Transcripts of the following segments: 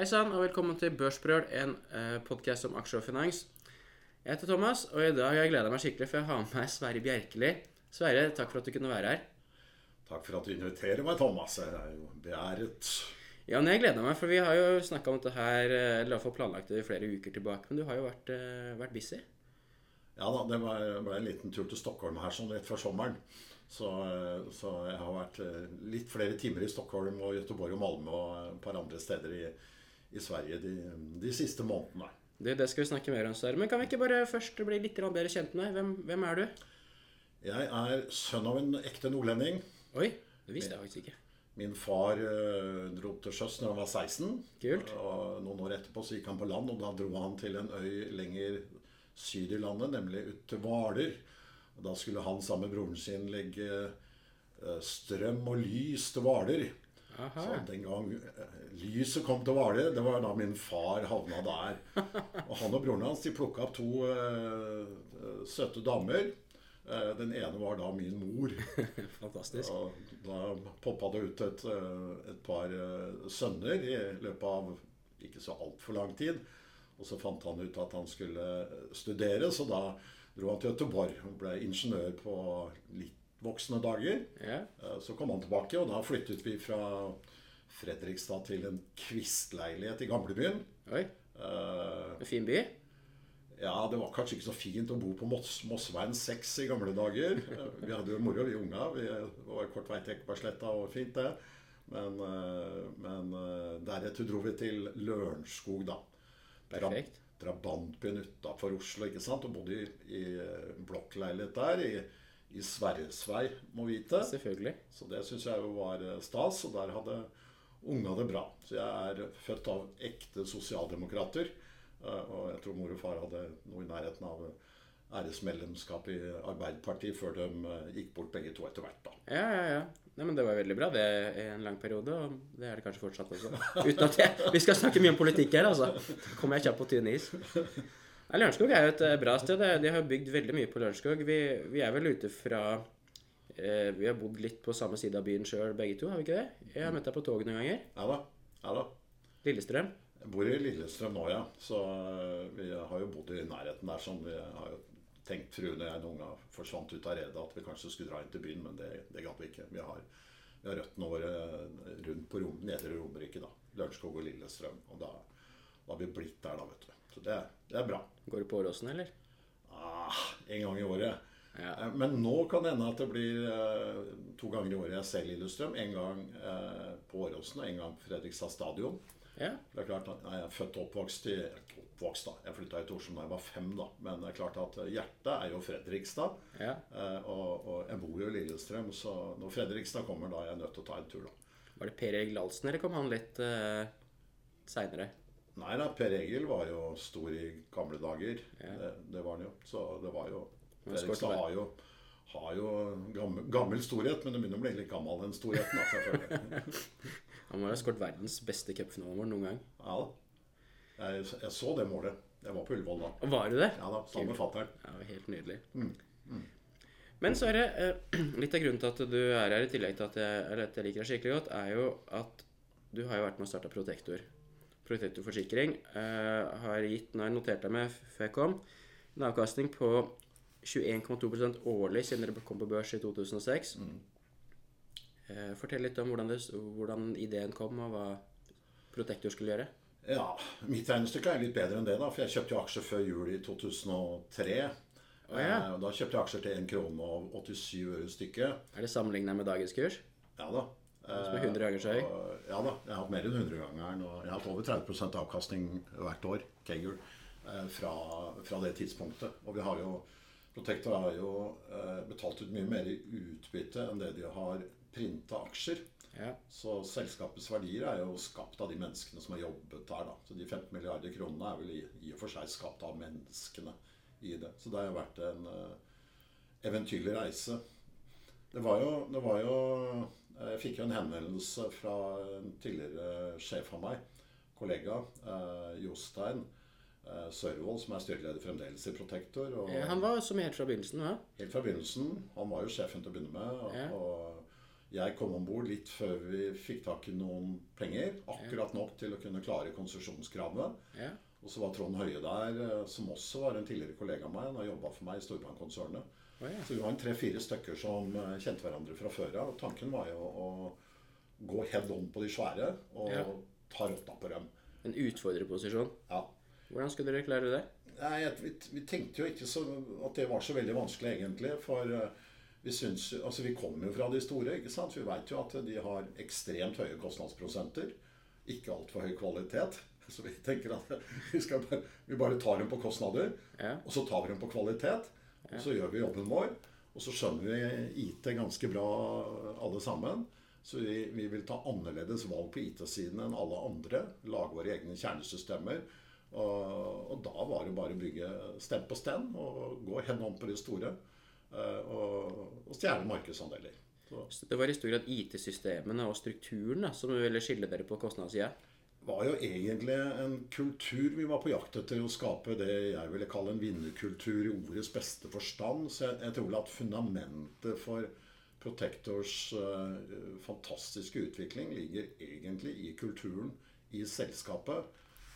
Hei sann, og velkommen til Børsbrøl, en eh, podkast om aksjer og finans. Jeg heter Thomas, og i dag har jeg gleda meg skikkelig, for jeg har med meg Sverre Bjerkeli. Sverre, takk for at du kunne være her. Takk for at du inviterer meg, Thomas. Jeg er jo beæret. Ja, men jeg gleder meg, for vi har jo snakka om dette her, eh, eller iallfall planlagt det i flere uker tilbake, men du har jo vært, eh, vært busy. Ja da, det ble en liten tur til Stockholm her sånn rett før sommeren. Så, eh, så jeg har vært eh, litt flere timer i Stockholm og Göteborg og Malmö og et par andre steder i, i Sverige de, de siste månedene. Det, det skal vi snakke mer om, Sverre. Men kan vi ikke bare først bli litt bedre kjent med deg? Hvem, hvem er du? Jeg er sønn av en ekte nordlending. Oi, det visste jeg faktisk ikke. Min far eh, dro til sjøs når han var 16. Kult. Og noen år etterpå så gikk han på land, og da dro han til en øy lenger syd i landet, nemlig ut til Hvaler. Da skulle han sammen med broren sin legge eh, strøm og lys til Hvaler. Aha. Så den gang eh, lyset kom til Hvaler, det var da min far havna der. Og han og broren hans de plukka opp to uh, søte damer. Eh, den ene var da min mor. Fantastisk. Og da poppa det ut et, et par sønner i løpet av ikke så altfor lang tid. Og så fant han ut at han skulle studere, så da dro han til Göteborg og ble ingeniør på litt voksne dager. Ja. Eh, Så kom han tilbake, og da flyttet vi fra Fredrikstad til en kvistleilighet i gamlebyen. Oi, Uh, en fin by. Ja, det var kanskje ikke så fint å bo på Moss, Mossveien 6 i gamle dager. Eh, Vi hadde jo moro, vi unga. Vi var kort vei til Ekebergsletta og fint, det. Men, men deretter dro vi til Lørenskog, da. Perfekt. Drabantbyen utafor Oslo, ikke sant. Og bodde i, i blokkleilighet der. I, i Sverresvei, må vite. Selvfølgelig. Så det syns jeg jo var eh, stas, og der hadde unga det bra. Så jeg er født av ekte sosialdemokrater. eh, Og jeg tror mor og far hadde noe i nærheten av æresmedlemskap i Arbeiderpartiet før de eh, gikk bort begge to etter hvert. da. Ja, ja, ja. Nei, men Det var veldig bra det i en lang periode, og det er det kanskje fortsatt også. Uten at jeg, Vi skal snakke mye om politikk her, altså. Da kommer jeg kjapt på tynn is. Lørenskog er jo et eh, bra sted. De har bygd veldig mye på Lørenskog. Vi, vi er vel ute fra eh, Vi har bodd litt på samme side av byen sjøl, begge to, har vi ikke det? Jeg har møtt deg på toget noen ganger. Ja da. ja da. Lillestrøm. Jeg bor i Lillestrøm nå, ja. Så eh, vi har jo bodd i nærheten der. sånn. Vi har jo tenkt fruen og jeg når unga forsvant ut av redet, at vi kanskje skulle dra inn til byen, men det, det gadd vi ikke. Vi har, vi har røttene våre rundt på Rom, Nedre Romerike, da. Lørenskog og Lillestrøm. Og da, da har vi blitt der, da, vet du. Så det, det er bra. Går du på Åråsen, eller? Ah, en gang i året. Ja. Eh, Men nå kan det hende at det blir eh, to ganger i året jeg ser Lillestrøm. En gang eh, på Åråsen og en gang på Fredrikstad stadion. Ja. Det er klart at Jeg er født og oppvokst i oppvokst da, Jeg flytta til Oslo da jeg var fem, da. Men det er klart at hjertet er jo Fredrikstad. ja. Eh, og, og jeg bor jo i Lillestrøm, så når Fredrikstad kommer, da er jeg nødt til å ta en tur, da. Var det Per Egil Ahlsen, eller kom han litt uh, seinere? Nei da, Per Egil var jo stor i gamle dager. Ja. Det, det var han jo. Så det var jo Men Fredrikstad har jo, har jo gammel, gammel storhet, men det begynner å bli litt gammel, den storheten. Da, selvfølgelig. Han må ha skåret verdens beste cupfinalemål noen gang. Ja da. Jeg, jeg så det målet. Jeg var på Ullevål da. Var du det? Ja da, Sammen med fatter'n. Ja, helt nydelig. Men så er det eh, litt av grunnen til at du er her, i tillegg til at jeg, at jeg liker deg skikkelig godt, er jo at du har jo vært med å starte Protektor. Protektor Forsikring eh, har gitt, nå har jeg notert deg med før jeg kom, en avkastning på 21,2% årlig siden dere kom på børs i 2006. Eh, fortell litt om hvordan, det, hvordan ideen kom, og hva Protektor skulle gjøre. Ja, mitt regnestykke er litt bedre enn det, da. For jeg kjøpte jo aksjer før jul i 2003. Oh, ja. Eh, Da kjøpte jeg aksjer til 1 krone og 87 øre stykket. Er det sammenlignet med dagens kurs? Ja da. Som er 100 ganger så høy? Ja da. Jeg har hatt mer enn 100 ganger. Og jeg har hatt over 30% avkastning hvert år, Keger, eh, fra, fra det tidspunktet. Og vi har jo Protector har jo eh, betalt ut mye mer i utbytte enn det de har printa aksjer. Ja. Så selskapets verdier er jo skapt av de menneskene som har jobbet der. da. Så de 15 milliarder kronene er vel i, i og for seg skapt av menneskene i det. Så det har jo vært en uh, eventyrlig reise. Det var jo, det var jo Jeg fikk jo en henvendelse fra en tidligere sjef av meg, kollega, eh, Jostein eh, Sørvold, som er styreleder fremdeles i Protektor. Eh, Han var som helt fra begynnelsen, Ja. Helt fra begynnelsen. Han var jo sjefen til å begynne med. Og, Ja. og Jeg kom om bord litt før vi fikk tak i noen penger. Akkurat nok til å kunne klare konsesjonskravet. Ja. Og så var Trond Høie der, eh, som også var en tidligere kollega av meg. Han har jobba for meg i Storbrann-konsernet. Så vi var en tre-fire stykker som eh, kjente hverandre fra før av. Og tanken var jo å gå head on på de svære og Ja. ta rotta på dem. En utfordrerposisjon. Ja. Hvordan skulle dere klare det? Nei, vi, vi tenkte jo ikke så, at det var så veldig vanskelig, egentlig. For eh, vi syns Altså, vi kommer jo fra de store, ikke sant. Vi veit jo at de har ekstremt høye kostnadsprosenter. Ikke altfor høy kvalitet. Så vi tenker at vi, skal bare, vi bare tar dem på kostnader. Ja. Og så tar vi dem på kvalitet. Og så gjør vi jobben vår. Og så skjønner vi IT ganske bra alle sammen. Så vi, vi vil ta annerledes valg på IT-siden enn alle andre. Lage våre egne kjernesystemer. Og, og da var det bare å bygge stem på stem og gå hen om på de store. eh, Og, og stjele markedsandeler. Så Så det var i stor grad IT-systemene og strukturen da, som ville skille dere på kostnadssida. Var jo egentlig en kultur vi var på jakt etter å skape det jeg ville kalle en vinnerkultur i ordets beste forstand. Så jeg, jeg tror at fundamentet for Protectors uh, fantastiske utvikling ligger egentlig i kulturen i selskapet.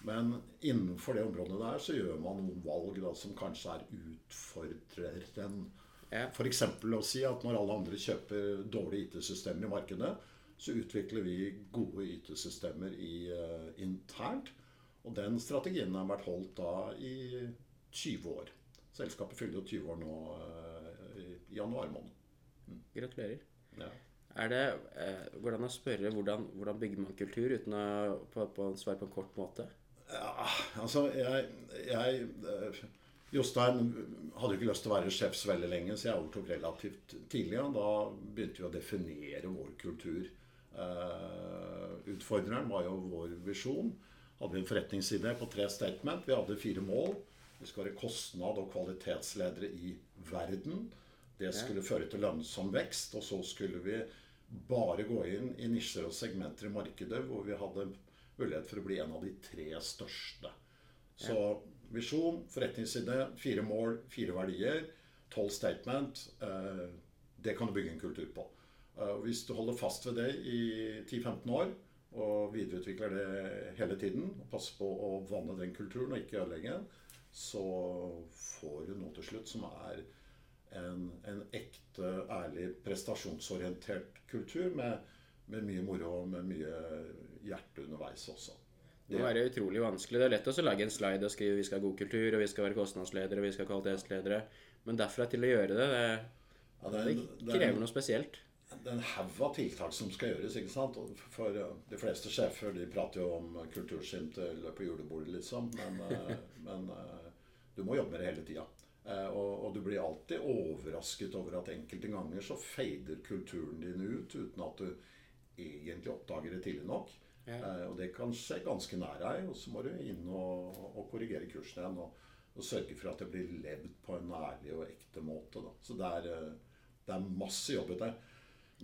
Men innenfor det området der så gjør man noen valg da, som kanskje er utfordreren. Ja. F.eks. å si at når alle andre kjøper dårlige IT-systemer i markedet, så utvikler vi gode IT-systemer i, uh, internt. Og den strategien har vært holdt da i 20 år. Selskapet fyller jo 20 år nå uh, i januar måned. Gratulerer. Ja. Er det, uh, Går det an å spørre hvordan, hvordan bygger man kultur uten å på, på, svare på en kort måte? Ja, altså jeg, jeg eh, Jostein hadde jo ikke lyst til å være sjef så veldig lenge, så jeg overtok relativt tidlig. Og da begynte vi å definere vår kultur. Eh, utfordreren var jo vår visjon. Hadde vi en forretningsidé på tre statement. Vi hadde fire mål. Vi skulle være kostnad- og kvalitetsledere i verden. Det skulle føre til lønnsom vekst. Og så skulle vi bare gå inn i nisjer og segmenter i markedet hvor vi hadde mulighet for å bli en av de tre største. Så visjon, forretningsidé, fire mål, fire verdier, tolv statement. Eh, det kan du bygge en kultur på. Eh, og hvis du holder fast ved det i 10-15 år og videreutvikler det hele tiden, og passer på å vanne den kulturen og ikke ødelegge den, så får du noe til slutt som er en, en ekte, ærlig, prestasjonsorientert kultur med, med mye moro og med mye hjerte underveis også. Det må være utrolig vanskelig. Det er lett å lage en slide og skrive vi skal ha god kultur, og vi skal være kostnadsledere, og vi skal ha kvalitetsledere. Men derfra til å gjøre det, det, Ja, det, er- det krever er noe spesielt. Det en haug av tiltak som skal gjøres. ikke sant? For eh, de fleste sjefer de prater jo om kulturskinn til på julebordet, liksom. Men, eh, men eh, du må jobbe med det hele tida. Og, og du blir alltid overrasket over at enkelte ganger så fader kulturen din ut uten at du egentlig oppdager det tidlig nok. Ja. Og det kan skje ganske nær deg, og så må du inn og, og korrigere kursen igjen. Og, og sørge for at det blir levd på en ærlig og ekte måte. Da. Så det er, det er masse jobb ute.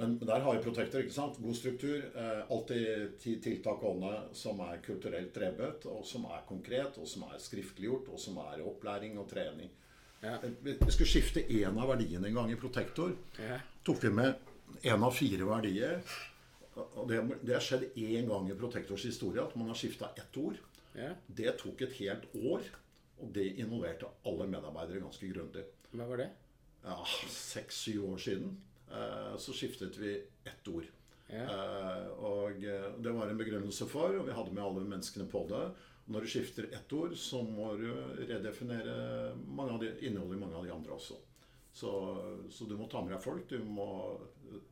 Men men der har vi Protector. ikke sant? God struktur. Eh, alltid ti tiltak gående som er kulturelt drevet, og som er konkret, og som er skriftliggjort, og som er opplæring og trening. Ja. Eh, Vi skulle skifte én av verdiene en gang i Protector. Ja. Tok vi med én av fire verdier. Og det, det har skjedd én gang i Protectors historie at man har skifta ett ord. Ja. Det tok et helt år, og det involverte alle medarbeidere ganske grundig. Hva var det? Ja, Seks-syv år siden så skiftet vi ett ord. Eh, og eh, det var en begrunnelse for, og vi hadde med alle menneskene på det. Når du skifter ett ord, så må du redefinere de, innholdet i mange av de andre også. Så, så du må ta med deg folk. Du må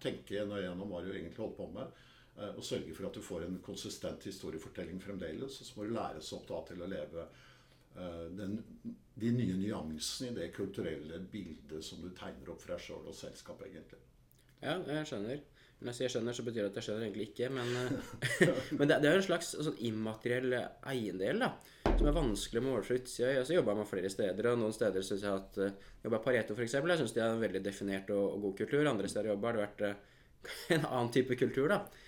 tenke nøye gjennom hva du egentlig holder på med. eh, Og sørge for at du får en konsistent historiefortelling fremdeles. Og så må du læres opp da til å leve eh, den, de nye nyansene i det kulturelle bildet som du tegner opp for deg sjøl og selskapet, egentlig. Ja, jeg skjønner. Når jeg sier skjønner, så betyr det at jeg skjønner egentlig ikke. Men, eh, men det, det er en slags sånn immateriell eiendel da, som er vanskelig å måle fra utsida. Jeg har jobba med flere steder, og noen steder syns jeg at uh, Jobba Pareto, f.eks. Jeg syns de har en veldig definert og, og god kultur. Andre steder jeg jobber, har det vært eh, en annen type kultur, da.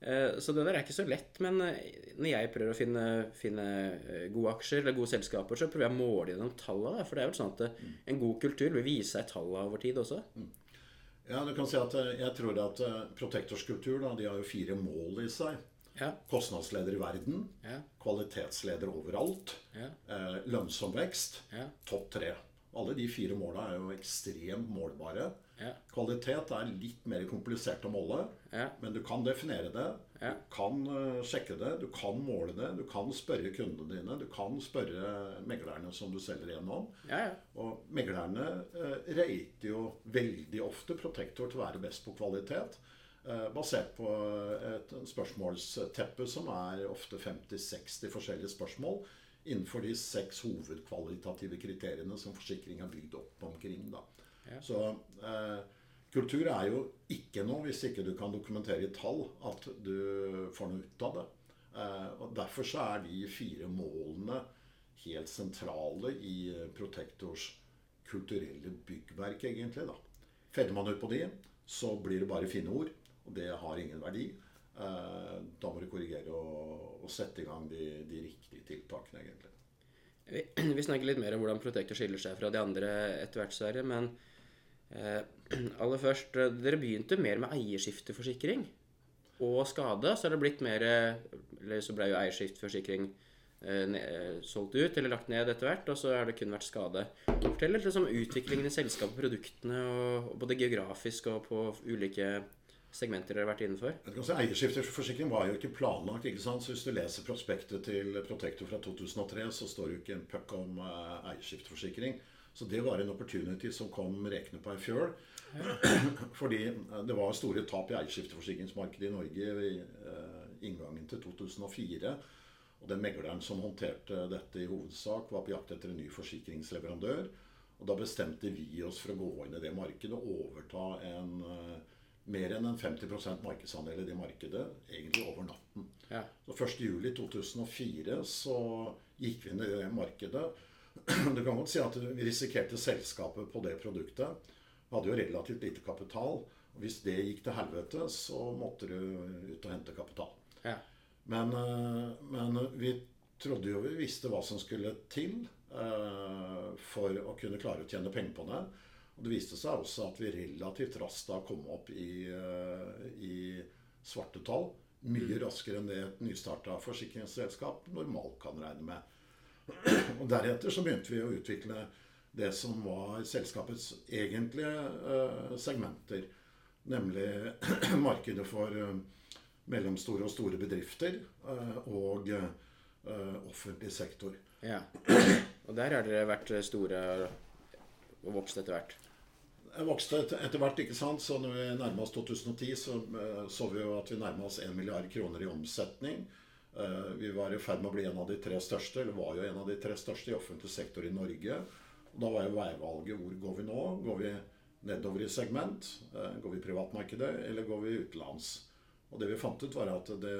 Eh, Så det der er ikke så lett, men eh, når jeg prøver å finne, finne eh, gode aksjer eller gode selskaper, så prøver jeg å måle gjennom tallene. For det er jo sånn at eh, en god kultur vil vise seg tallene over tid også. Ja, du kan si at Jeg tror at eh, Protektors-kultur da, de har jo fire mål i seg. Ja. Kostnadsleder i verden. Ja. Kvalitetsleder overalt. Ja. Lønnsom vekst. Topp tre. Alle de fire måla er jo ekstremt målbare. Ja. Kvalitet er litt mer komplisert å måle, Ja. men du kan definere det. Ja. Du kan eh, sjekke det, du kan måle det, du kan spørre kundene dine. Du kan spørre meglerne som du selger gjennom. Ja, ja. Og meglerne eh, rater jo veldig ofte Protector til å være best på kvalitet. Eh, basert på et spørsmålsteppe som er ofte 50-60 forskjellige spørsmål innenfor de seks hovedkvalitative kriteriene som forsikring er bygd opp omkring. Da. Ja. Så eh, kultur er jo ikke noe hvis ikke du kan dokumentere i tall at du får noe ut av det. Eh, og Derfor så er de fire målene helt sentrale i eh, Protektors kulturelle byggverk, egentlig. da. Fedder man ut på de, så blir det bare fine ord, og det har ingen verdi. Eh, da må du korrigere og, og sette i gang de, de riktige tiltakene, egentlig. Vi, vi snakker litt mer om hvordan Protector skiller seg fra de andre etter hvert, Sverre. Men aller først eh, Dere begynte mer med eierskifteforsikring og skade. Så er det blitt mer eh, Eller så ble jo eierskifteforsikring eh, eh, solgt ut eller lagt ned etter hvert, og så har det kun vært skade. Fortell litt om utviklingen i selskapet, og, produktene både geografisk og på ulike segmenter dere har vært innenfor. Si Eierskifteforsikring var jo ikke planlagt. ikke sant? Så Hvis du leser prospektet til Protector fra 2003, så står det jo ikke en puck om eh, eierskifteforsikring. Så det var en opportunity som kom rekende på ei fjøl. Fordi eh, det var store tap i eierskifteforsikringsmarkedet i Norge ved eh, inngangen til 2004. Og den megleren som håndterte dette i hovedsak, var på jakt etter en ny forsikringsleverandør. Og da bestemte vi oss for å gå inn i det markedet og overta en eh, mer enn en 50% markedsandel i det markedet, egentlig over natten. Ja. Så 1.7.2004 så gikk vi inn i det markedet. Du kan godt si at vi risikerte selskapet på det produktet. Vi hadde jo relativt lite kapital. Og hvis det gikk til helvete, så måtte du ut og hente kapital. Ja. Men, eh, men vi trodde jo vi visste hva som skulle til eh, for å kunne klare å tjene penger på det. Og det viste seg også at vi relativt raskt da kom opp i, eh, i svarte tall. Mye raskere enn det et nystarta forsikringsselskap normalt kan regne med. Og Deretter så begynte vi å utvikle det som var selskapets egentlige eh, segmenter. Nemlig markedet for eh, mellomstore og store bedrifter eh, og offentlig sektor. ja. Og der har dere vært store og vokst etter hvert. Jeg vokste etter, hvert, ikke sant? så når vi nærma oss 2010, så så vi jo at vi nærma oss 1 milliard kroner i omsetning. Eh, Vi var i ferd med å bli en av de tre største, eller var jo en av de tre største i offentlig sektor i Norge. Og da var jo veivalget hvor går vi nå? Går vi nedover i segment? Eh, Går vi i privatmarkedet, eller går vi utenlands? Og det vi fant ut, var at det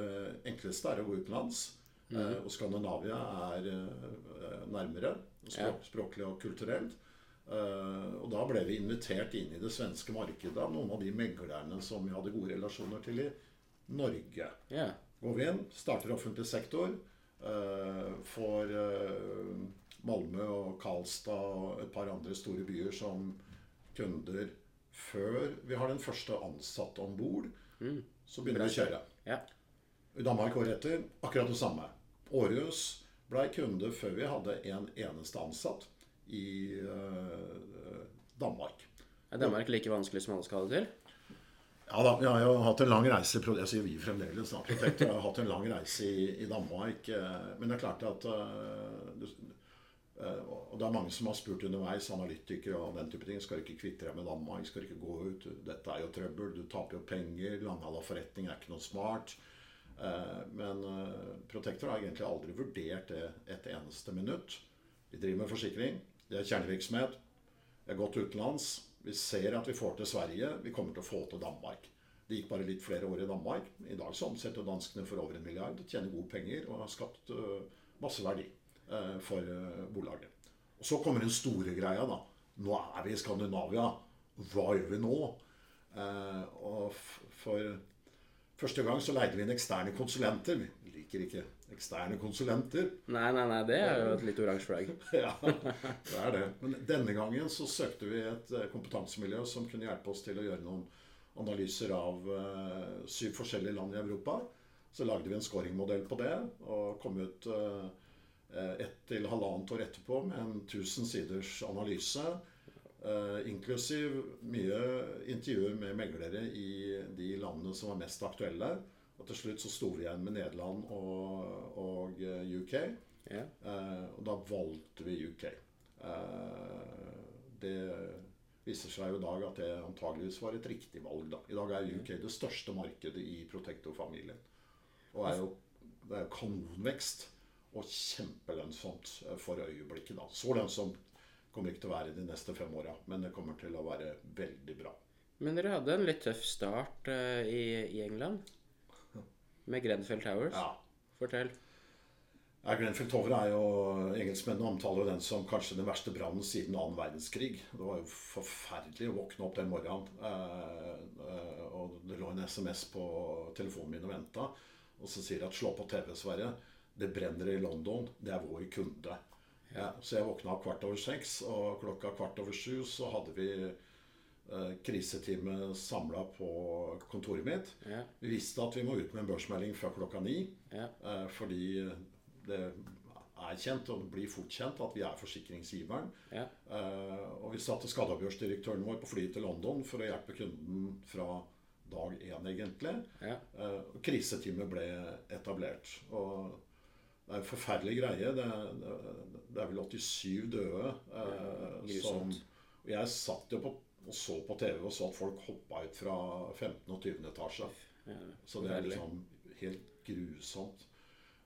enkleste er å gå utenlands. Eh, Og Skandinavia er nærmere, språk, språklig og kulturelt. Og da ble vi invitert inn i det svenske markedet av noen av de meglerne som vi hadde gode relasjoner til i Norge. Ja. Går vi inn, starter offentlig sektor, eh, får eh, Malmö og Karlstad og et par andre store byer som kunder før vi har den første ansatte om bord. Så begynner vi å kjøre. Ja. I Danmark året etter akkurat det samme. Århus ble kunde før vi hadde en eneste ansatt i uh, Danmark. Er Danmark like vanskelig som alle skal ha det til? Ja da, jeg har jo hatt en lang reise Jeg sier vi fremdeles. da, Protektor har hatt en lang reise i, i Danmark. eh, Men det er klart at eh, eh, Og det er mange som har spurt underveis, analytikere og den type ting. Skal du ikke kvitte deg med Danmark? Skal du ikke gå ut? Dette er jo trøbbel. Du taper jo penger. Langhala forretning er ikke noe smart. Men Protector har egentlig aldri vurdert det et eneste minutt. Vi driver med forsikring. Det er kjernevirksomhet. De er godt utenlands. Vi ser at vi får til Sverige. Vi kommer til å få til Danmark. Det gikk bare litt flere år i Danmark. I dag så omsetter danskene for over en milliard, tjener gode penger og har skapt øh, masse verdi øh, for øh, bolaget. Og så kommer den store greia, da. Nå er vi i Skandinavia. Hva gjør vi nå? Eh, og for første gang så leide vi inn eksterne konsulenter. Vi liker ikke eksterne konsulenter. Nei, nei, nei, det er jo et litt oransje flagg. ja, det er det. Men denne gangen så søkte vi et eh, kompetansemiljø som kunne hjelpe oss til å gjøre noen analyser av uh, syv forskjellige land i Europa. Så lagde vi en scoringmodell på det og kom ut uh, ett til halvannet år etterpå med en 1000 siders analyse. Uh, inklusiv mye intervjuer med meglere i de landene som var mest aktuelle. Og til slutt så sto vi igjen med Nederland og, og UK. Ja. Uh, og da valgte vi UK. Uh, det viser seg jo i dag at det antageligvis var et riktig valg. da. I dag er UK det største markedet i Protector-familien. Og er jo, det er jo kanonvekst og kjempelønnsomt for øyeblikket. da. Så lønnsomt kommer ikke til å være de neste fem åra, men det kommer til å være veldig bra. Men dere hadde en litt tøff start uh, i, i England? Med Grenfell Towers? Ja. Fortell. Ja, Grenfell Tower er jo Engelskmennene omtaler jo den som kanskje den verste brannen siden annen verdenskrig. Det var jo forferdelig å våkne opp den morgenen. Eh, eh, og det lå en SMS på telefonen min og venta. Og så sier de at 'slå på TV, Sverre'. Det brenner i London. Det er vår kunde. Ja, så jeg våkna kvart over seks, og klokka kvart over sju så hadde vi kriseteamet samla på kontoret mitt. Ja. Vi visste at vi må ut med en børsmelding fra klokka ni. Ja. Eh, fordi det er kjent, og det blir fort kjent, at vi er forsikringsgiveren. Ja. Eh, og vi satte skadeavgjørsdirektøren vår på flyet til London for å hjelpe kunden fra dag én, egentlig. Ja. Eh, og kriseteamet ble etablert. Og det er en forferdelig greie. Det, det, det er vel 87 døde. Eh, som, og jeg satt jo på, og så på TV og så at folk hoppa ut fra 15. og 20. etasje. Så det er liksom helt grusomt.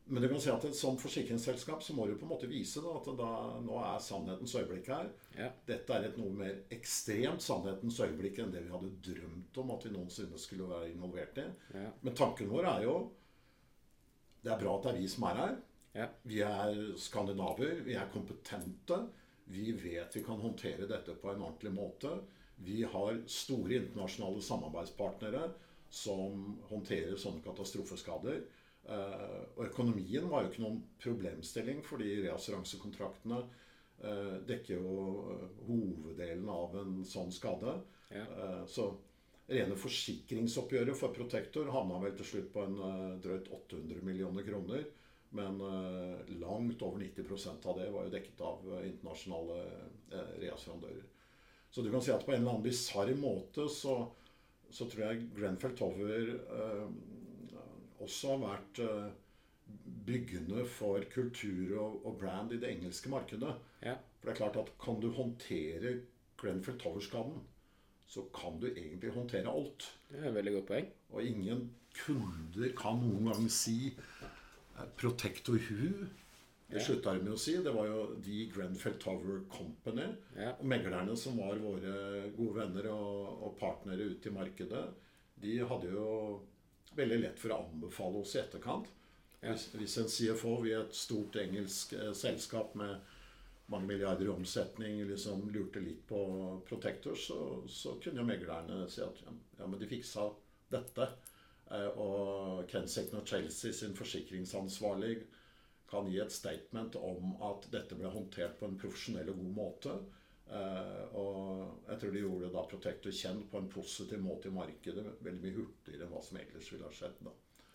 Men du kan si at som forsikringsselskap så må du på en måte vise da, at da, nå er sannhetens øyeblikk her. Ja. Dette er et noe mer ekstremt sannhetens øyeblikk enn det vi hadde drømt om at vi noensinne skulle være involvert i. Ja. Men tanken vår er jo Det er bra at det er vi som er her. Ja. Vi er skandinaver, vi er kompetente. Vi vet vi kan håndtere dette på en ordentlig måte. Vi har store internasjonale samarbeidspartnere som håndterer sånne katastrofeskader. Eh, og økonomien var jo ikke noen problemstilling, fordi reassuransekontraktene eh, dekker jo eh, hoveddelen av en sånn skade. Ja. Så rene forsikringsoppgjøret for Protector havna vel til slutt på en drøyt 800 millioner kroner. Men langt over 90% av det var jo dekket av internasjonale reassurandører. Så du kan si at på en eller annen bisarr måte så, så tror jeg Grenfell Tower eh, også har vært eh, byggende for kultur og, og brand i det engelske markedet. Ja. For det er klart at kan du håndtere Grenfell Tower-skaden, så kan du egentlig håndtere alt. Det er et veldig godt poeng. Og ingen kunder kan noen gang si eh, 'Protector who'. Det Ja. slutta de med å si. Det var jo The Grenfell Tower Company. Ja. Og meglerne som var våre gode venner og, og partnere ute i markedet, de hadde jo veldig lett for å anbefale oss i etterkant. Ja. Hvis, hvis en CFO i et stort engelsk eh, selskap med mange milliarder i omsetning liksom lurte litt på Protector, så, så kunne jo meglerne si at ja, ja, men de fiksa dette. Eh, og Kensington og Chelsea sin forsikringsansvarlig kan gi et statement om at dette ble håndtert på en profesjonell og god måte. Eh, og jeg tror de gjorde da Protector kjent på en positiv måte i markedet veldig mye hurtigere enn hva som ellers ville ha skjedd. da.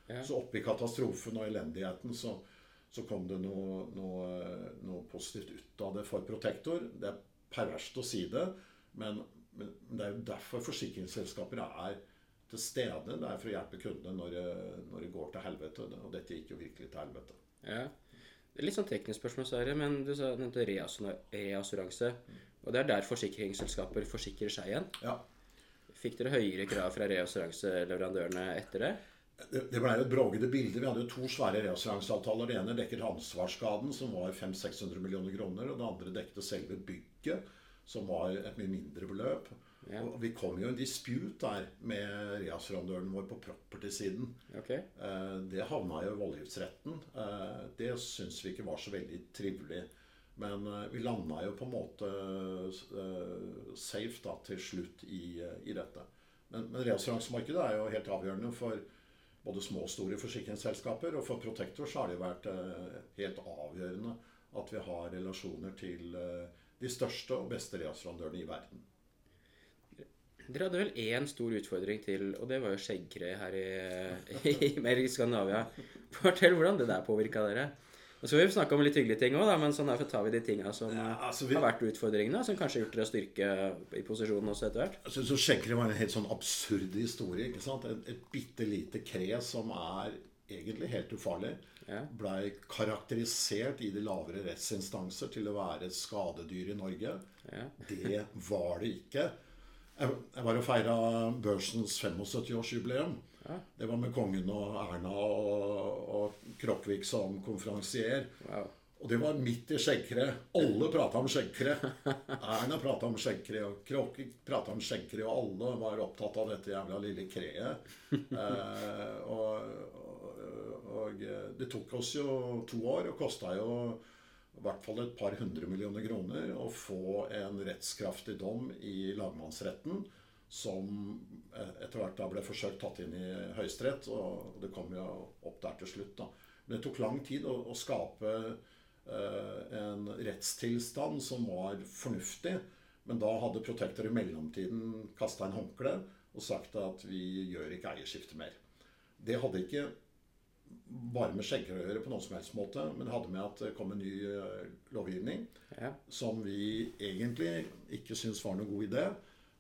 Ja. Så oppi katastrofen og elendigheten så, så kom det noe, noe, noe positivt ut av det for Protector. Det er perverst å si det, men, men det er jo derfor forsikringsselskaper er til stede. Det er for å hjelpe kundene når, det- når det går til helvete. Og dette gikk jo virkelig til helvete. Ja. Litt sånn teknisk spørsmål, Sverre, men du sa, nevnte reassura- reassuranse. Og det er der forsikringsselskaper forsikrer seg igjen. Ja, Fikk dere høyere krav fra reassuranseleverandørene etter det? Det, ble et brågete bilde. Vi hadde jo to svære reassuranseavtaler. Det ene dekket ansvarsskaden, som var 500-600 millioner kroner. Og det andre dekket selve bygget, som var et mye mindre beløp. Ja. Og vi kom jo i en dispute der med reassurandøren vår på property-siden. Okay. Eh, Det havna jo i voldgiftsretten. Eh, Det syns vi ikke var så veldig trivelig. Men eh, vi landa jo på en måte eh, safe da, til slutt i, i dette. Men, men reassuransemarkedet er jo helt avgjørende for både små og store forsikringsselskaper. Og for Protector så har det jo vært helt avgjørende at vi har relasjoner til de største og beste reassurandørene i verden. Dere hadde vel én stor utfordring til, og det var jo skjeggkre her i, i, i Skandinavia. Fortell hvordan det der påvirka dere. Og så vil vi snakke om litt hyggelige ting òg, men sånn derfor tar vi de tinga som Ja, altså vi- har vært utfordringene, som kanskje har gjort dere styrke i posisjonen også etter hvert. Altså, så Skjeggkre var en helt sånn absurd historie. ikke sant? Et, et bitte lite kre som er egentlig helt ufarlig. Ja. Blei karakterisert i de lavere rettsinstanser til å være et skadedyr i Norge. Ja. Det var det ikke. Jeg, var og feira børsens 75-årsjubileum. Ja. Det var med kongen og Erna og, og Krokvik som konferansier. Wow. Og det var midt i skjeggkre. Alle prata om skjeggkre. Erna prata om skjeggkre, og Krokvik prata om skjeggkre, og alle var opptatt av dette jævla lille kreet. Eh, og, og, og det tok oss jo to år, og kosta jo i hvert fall et par hundre millioner kroner å få en rettskraftig dom i lagmannsretten som eh, etter hvert da ble forsøkt tatt inn i Høyesterett, og det kom jo opp der til slutt. da. Men det tok lang tid å, å skape eh, en rettstilstand som var fornuftig. Men da hadde Protector i mellomtiden kasta en håndkle og sagt at vi gjør ikke eierskifte mer. Det hadde ikke bare med skjegger å gjøre på noen som helst måte, men hadde med at det kom en ny eh, lovgivning Ja. som vi egentlig ikke syns var noen god idé.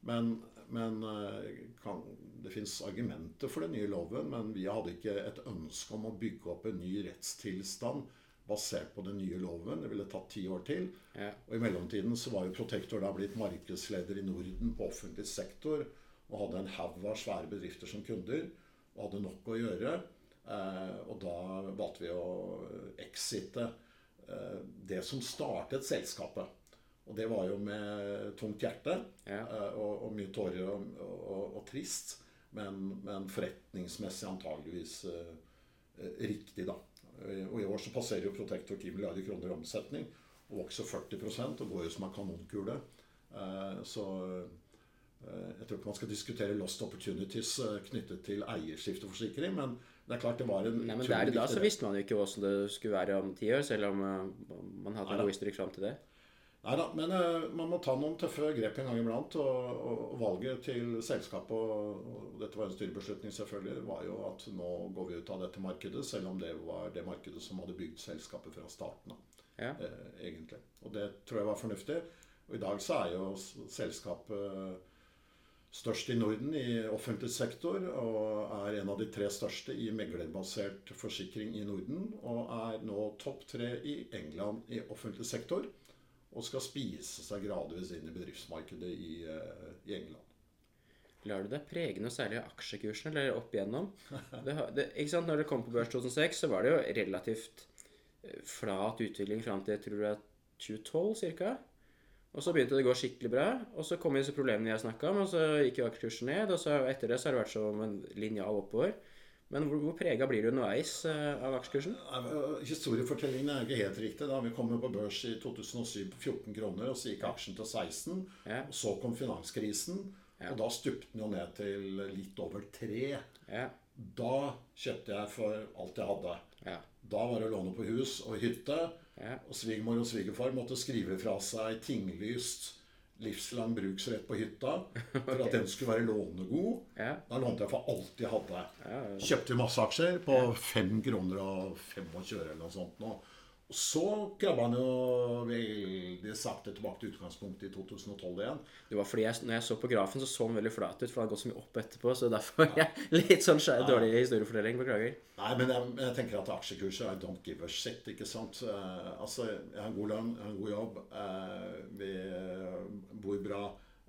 Men, men eh, kan, det fins argumenter for den nye loven, men vi hadde ikke et ønske om å bygge opp en ny rettstilstand basert på den nye loven. Det ville tatt ti år til. Ja. Og i mellomtiden så var jo Protector da blitt markedsleder i Norden på offentlig sektor og hadde en haug av svære bedrifter som kunder og hadde nok å gjøre. Eh, og da valgte vi å exite eh, det som startet selskapet. Og det var jo med tungt hjerte Ja. eh, og, og mye tårer og, og, og trist. Men, men forretningsmessig antageligvis riktig, da. Og i år så passerer jo Protector 10 milliarder kroner i omsetning og vokser 40% og går jo som en kanonkule. Eh, Så eh, jeg tror ikke man skal diskutere lost opportunities knyttet til eierskifteforsikring, men det er klart det var en Nei, men der da så visste man jo ikke hvordan det skulle være om ti år, selv om eh, man hadde Neida. god historikk fram til det. Nei da, men uh, man må ta noen tøffe grep en gang iblant. Og, og, og valget til selskapet, og, og dette var en styrebeslutning selvfølgelig, var jo at nå går vi ut av dette markedet, selv om det var det markedet som hadde bygd selskapet fra starten av. Ja. Uh, egentlig. Og det tror jeg var fornuftig. Og i dag så er jo selskapet størst i Norden i offentlig sektor, og er en av de tre største i meglerbasert forsikring i Norden. Og er nå topp tre i England i offentlig sektor. Og skal spise seg gradvis inn i bedriftsmarkedet i, eh, i England. Lar du deg prege noe særlig av aksjekursen, eller opp igjennom? Det, det, ikke sant? Når det kom på børs 2006, så var det jo relativt eh, flat utvikling fram til jeg tror det er 2012 ca. Og så begynte det å gå skikkelig bra. Og så kom disse problemene jeg snakka om, og så gikk jo aksjekursen ned. Og så etter det så har det vært som en linjal oppover. Men hvor, hvor prega blir du underveis uh, av aksjekursen? Nei, Historiefortellingen er ikke helt riktig. Da vi kom jo på børs i 2007 på 14 kroner, og så gikk aksjen til 16. Ja. Og så kom finanskrisen, Ja. og da stupte den jo ned til litt over 3. Ja. Da kjøpte jeg for alt jeg hadde. Ja. Da var det låne på hus og hytte. Og svigermor og svigerfar måtte skrive fra seg tinglyst livslang bruksrett på hytta for at den skulle være lånegod. Ja. Da lånte jeg for alt jeg hadde. Kjøpte masse aksjer på 5 kroner og 25 eller noe sånt. Nå. Så krabba han jo veldig sakte tilbake til utgangspunktet i 2012 igjen. Det var fordi jeg, når jeg så på grafen, så så han veldig flat ut, for det hadde gått så mye opp etterpå. Så derfor er jeg litt sånn skjær, dårlig historiefortelling. Beklager. Nei, men jeg, jeg tenker at aksjekurser er don't give a shit, ikke sant. Eh, altså, jeg har en god lønn, jeg har en god jobb, eh, vi bor bra,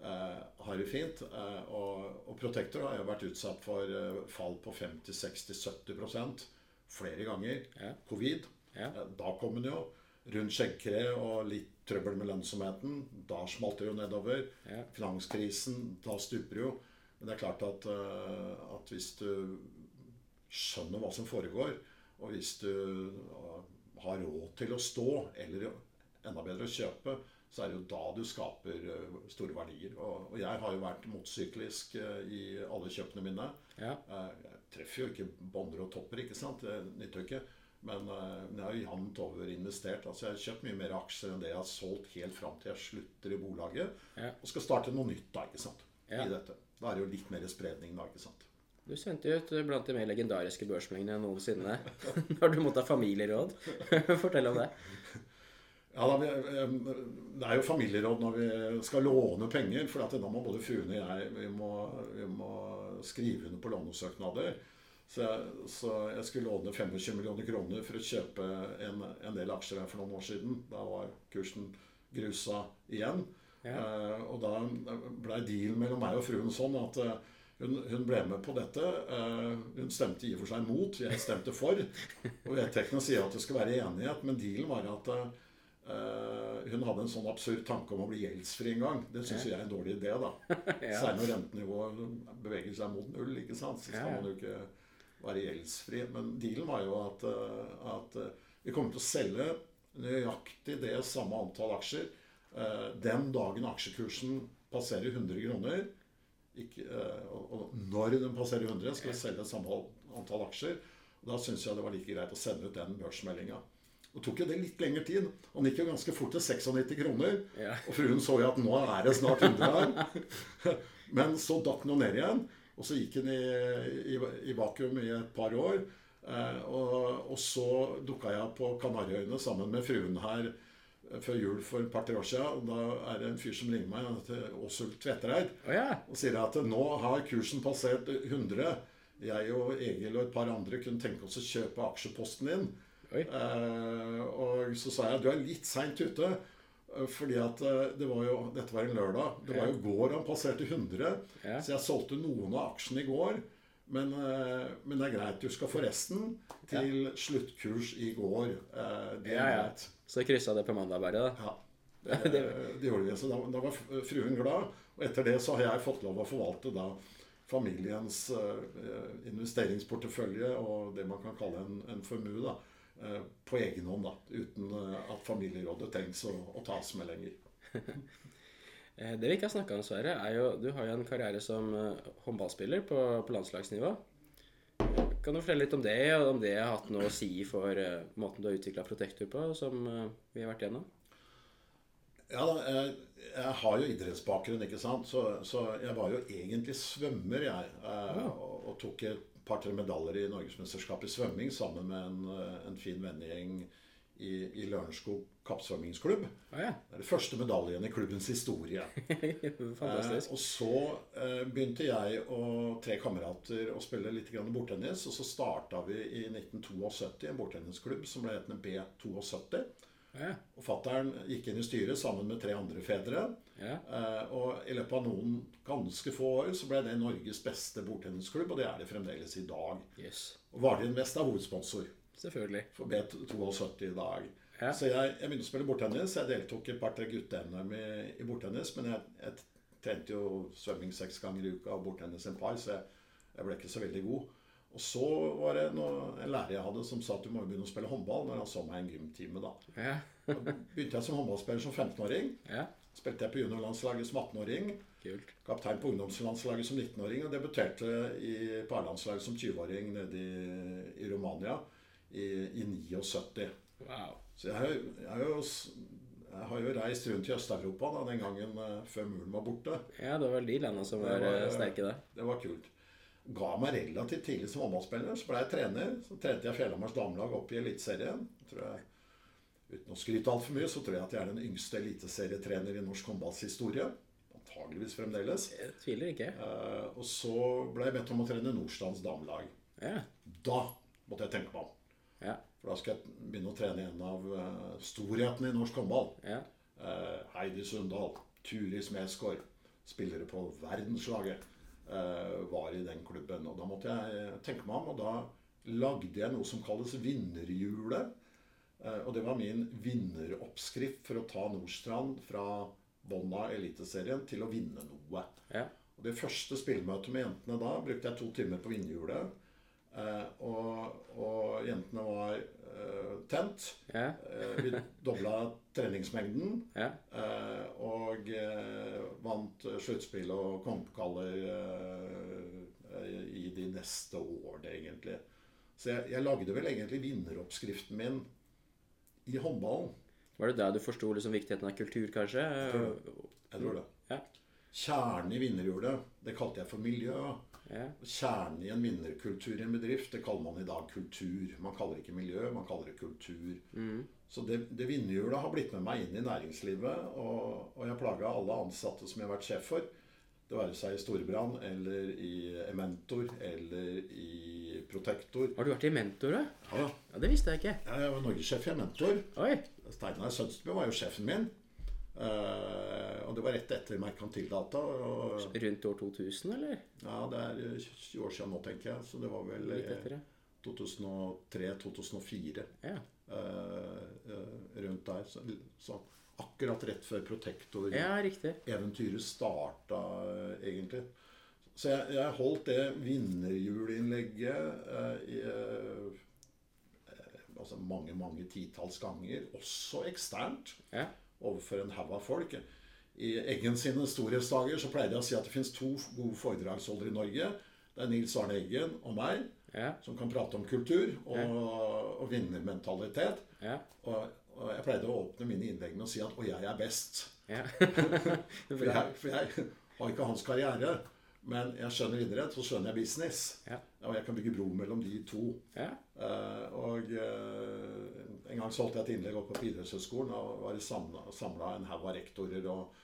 eh, har det fint. Eh, og, og Protector har jo vært utsatt for eh, fall på 50-60-70% flere ganger. Ja. Covid. Ja. Eh, Da kom den jo. Rundt skjeggkre og litt trøbbel med lønnsomheten. Da smalt det jo nedover. Ja. Finanskrisen, da stuper det jo. Men det er klart at, eh, at hvis du skjønner hva som foregår, og hvis du eh, har råd til å stå, eller enda bedre å kjøpe, så er det jo da du skaper store verdier. Og, jeg har jo vært motsyklisk i alle kjøpene mine. Ja. Jeg treffer jo ikke bånder og topper, ikke sant. Det nytter jo ikke. Men, eh, jeg har jevnt over investert. altså Jeg har kjøpt mye mer aksjer enn det jeg har solgt helt fram til jeg slutter i bolaget. Ja. Og skal starte noe nytt da, ikke sant. Ja. I dette. Da er det jo litt mer spredning da, ikke sant. Du sendte ut blant de mer legendariske børsmengdene noensinne. Når du ha familieråd. Fortell om det. Ja, da, eh, Det er jo familieråd når vi skal låne penger. For at da må både fruen og jeg vi må, vi må skrive under på lånesøknader. Så jeg, så jeg skulle låne 25 millioner kroner for å kjøpe en, en del aksjer her for noen år siden. Da var kursen grusa igjen. Ja. Eh, og da blei dealen mellom meg og fruen sånn at eh, hun, hun ble med på dette. Eh, hun stemte i og for seg mot, jeg stemte for. Og vedtektene sier at det skal være enighet, men dealen var at eh, hun hadde en sånn absurd tanke om å bli gjeldsfri en gang. Det syns jeg er en dårlig idé, da. Ja. Særlig når rentenivået beveger seg mot null. ikke sant? Så skal Ja, ja. man jo ikke være gjeldsfri. Men dealen var jo at, eh, at eh, vi kommer til å selge nøyaktig det samme antall aksjer eh, den dagen aksjekursen passerer 100 kroner. Ikke, og, og når den passerer 100, skal vi selge samme antall aksjer. Og da syns jeg det var like greit å sende ut den børsmeldinga. Og tok jo det litt lengre tid. Han gikk jo ganske fort til 96 kroner. Ja. Og fruen så jo at nå er det snart 100 her. Men så datt den jo ned igjen. Og så gikk den i, i, i vakuum i et par år. Eh, og, og så dukka jeg på Kanariøyene sammen med fruen her eh, før jul for et par-tre år siden. Og da er det en fyr som ringer meg, han heter Åsul Tvetereid, oh, yeah. og sier at nå har kursen passert 100. Jeg og Egil og et par andre kunne tenke oss å kjøpe aksjeposten din. Eh, og så sa jeg du er litt seint ute. Eh, Fordi at eh, det var jo, Dette var en lørdag. Det var jo går han passerte 100. Ja. Så jeg solgte noen av aksjene i går. Men, eh, men det er greit. Du skal få resten til sluttkurs i går. Det er Ja, ja. greit. Så kryssa det på mandag bare, da. Ja. Det, det gjorde vi. Så da, da var fruen glad. Og etter det så har jeg fått lov å forvalte da familiens investeringsportefølje og det man kan kalle en, en formue da, på egen hånd. da, Uten eh, at familierådet trengs å, å tas med lenger. Eh, Det vi ikke har snakka om, Sverre, er jo Du har jo en karriere som eh, håndballspiller på, på landslagsnivå. Kan du fortelle litt om det, og om det har hatt noe å si for eh, måten du har utvikla Protektor på, som eh, vi har vært gjennom? Ja, jeg, jeg har jo idrettsbakgrunn, ikke sant. Så, så jeg var jo egentlig svømmer, jeg. Eh, og, og tok et par-tre medaljer i Norgesmesterskapet i svømming sammen med en, eh, en fin vennegjeng i, i Lørenskog kappsvømmingsklubb. Å ja. Det er den første medaljen i klubbens historie. Fantastisk. Eh, og så eh, begynte jeg og tre kamerater å spille litt grann bordtennis. Og så starta vi i 1972 en bordtennisklubb som ble hetende B72. Ja. Og fattern gikk inn i styret sammen med tre andre fedre. Ja. Eh, og i løpet av noen ganske få år så ble det Norges beste bordtennisklubb, og det er det fremdeles i dag. Yes. Og Vardin Vest er hovedsponsor Selvfølgelig. for B72 i dag. Ja. Så jeg, jeg begynte å spille bordtennis. Jeg deltok i et par-tre gutte-NM i, i bordtennis. Men jeg, jeg trente jo svømming seks ganger i uka og bordtennis en par, så jeg, jeg ble ikke så veldig god. Og så var det noe, en lærer jeg hadde som sa at du må begynne å spille håndball når han så meg i en gymtime. da. Ja. Da begynte jeg som håndballspiller som 15-åring. ja. Spilte jeg på juniorlandslaget som 18-åring. Kaptein på ungdomslandslaget som 19-åring. Og debuterte i, på A-landslaget som 20-åring nede i, i Romania i, i 79. Wow. Så jeg jeg, har jo, jeg har jo reist rundt i Øst-Europa da, den gangen eh, før muren var borte. Ja, det var de landene som var, var, eh, sterke der. Det var kult. Ga meg relativt tidlig som håndballspiller. Så ble jeg trener. Så trente jeg Fjellhamars damelag opp i Eliteserien. Uten å skryte altfor mye, så tror jeg at jeg er den yngste eliteserietrener i norsk håndballs historie. Antageligvis fremdeles. Jeg tviler ikke. Eh, og så ble jeg bedt om å trene Nordstrands damelag. Ja. Da måtte jeg tenke meg om. Ja. For da skal jeg begynne å trene en av uh, storhetene i norsk håndball. Ja. Eh, Heidi Sundal, Turis Smedsgaard, spillere på verdenslaget, eh, var i den klubben. Og da måtte jeg tenke meg om, og da lagde jeg noe som kalles vinnerhjulet. Eh, og det var min vinneroppskrift for å ta Nordstrand fra bånn av Eliteserien til å vinne noe. Ja. Og Det første spillmøtet med jentene da brukte jeg to timer på vinnerhjulet. Eh, og, og jentene var eh, tent. Ja. Eh, vi dobla treningsmengden. Ja. Eh, og eh, vant sluttspill og kongepokaler eh, i de neste årene, egentlig. Så jeg, jeg lagde vel egentlig vinneroppskriften min i håndballen. Var det der du forsto liksom viktigheten av kultur, kanskje? Jeg tror det. Ja. Kjernen i vinnerhjulet, det kalte jeg for miljø. Ja. Kjernen i en vinnerkultur i en bedrift, det kaller man i dag kultur. Man kaller det ikke miljø, man kaller det kultur. Så det, det vinnerhjulet har blitt med meg inn i næringslivet, og, og jeg plaga alle ansatte som jeg har vært sjef for. Det være seg i Storbrann eller i Ementor eller i Protektor. Har du vært i Mentor, da? Ja, Ja, Det visste jeg ikke. jeg var norgessjef i Ementor. Oi. Steinar Sønstebø var jo sjefen min. Eh, og det var rett etter Merkantildata. Og, Rundt år 2000, eller? ja, det er 20 år siden nå, tenker jeg. Så det var vel 2003-2004. ja. 2003-2004. Rundt der. Så, så akkurat rett før Protektor ja, starta, eh, egentlig. Så jeg, jeg holdt det vinnerhjulinnlegget eh, i eh, eh, altså mange, mange titalls ganger, også eksternt, Ja. Overfor en haug av folk. I Eggen sine storhetsdager så pleide jeg å si at det fins to gode foredragsholdere i Norge. Det er Nils Arne Eggen og meg, Ja. som kan prate om kultur og, og vinnermentalitet. Ja. Og, og jeg pleide å åpne mine innlegg med å si at 'og jeg er best'. ja. For jeg, for jeg har ikke hans karriere. Men jeg skjønner idrett, så skjønner jeg business. Ja. Og jeg kan bygge bro mellom de to. ja. Eh, og eh, en gang holdt jeg et innlegg oppe på idrettshøgskolen og var samla en haug av rektorer og,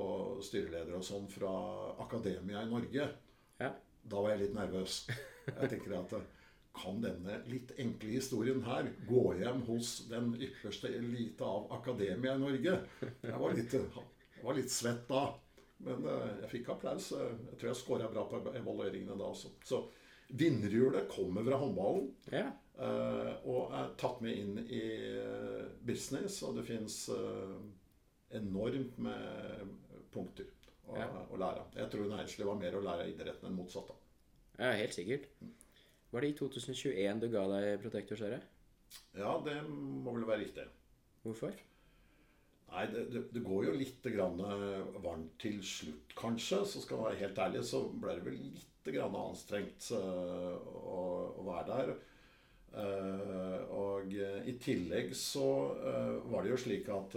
og styreledere og sånn fra akademia i Norge. ja. Da var jeg litt nervøs. Jeg tenker at kan denne litt enkle historien her gå hjem hos den ypperste elite av akademia i Norge? Jeg var litt, jeg var litt svett da. Men eh, jeg fikk applaus. Jeg tror jeg scora bra på evalueringene da også. Så vinnerhjulet kommer fra håndballen. ja. eh, og er tatt med inn i eh, business. Og det fins enormt med punkter å, Ja. å lære av. Jeg tror næringslivet har mer å lære av idretten enn motsatt. Ja, helt sikkert. Var det i 2021 du ga deg Protector, ser? Ja, det må vel være riktig. Hvorfor? Nei, det, det, det går jo litt grann eh, varmt til slutt, kanskje. Så skal jeg være helt ærlig, så ble det vel litt grann anstrengt eh, å, å være der. Eh, og i tillegg så eh, var det jo slik at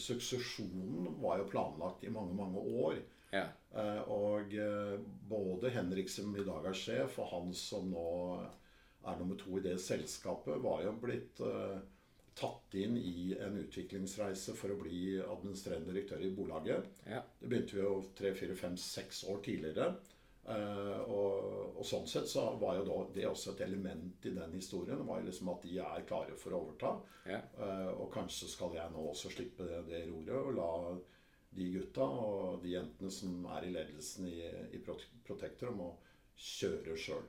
suksesjonen var jo planlagt i mange, mange år. Ja. Og både Henrik som i dag er sjef, og han som nå er nummer to i det selskapet, var jo blitt tatt inn i en utviklingsreise for å bli administrerende direktør i bolaget. Ja. Det begynte vi jo tre, fire, fem, seks år tidligere. Eh, og, og sånn sett så var jo da det også et element i den historien. Var jo liksom at de er klare for å overta. Ja. Eh, og kanskje skal jeg nå også slippe det, det roret og la de gutta og de jentene som er i ledelsen i, i Protector, om å kjøre sjøl.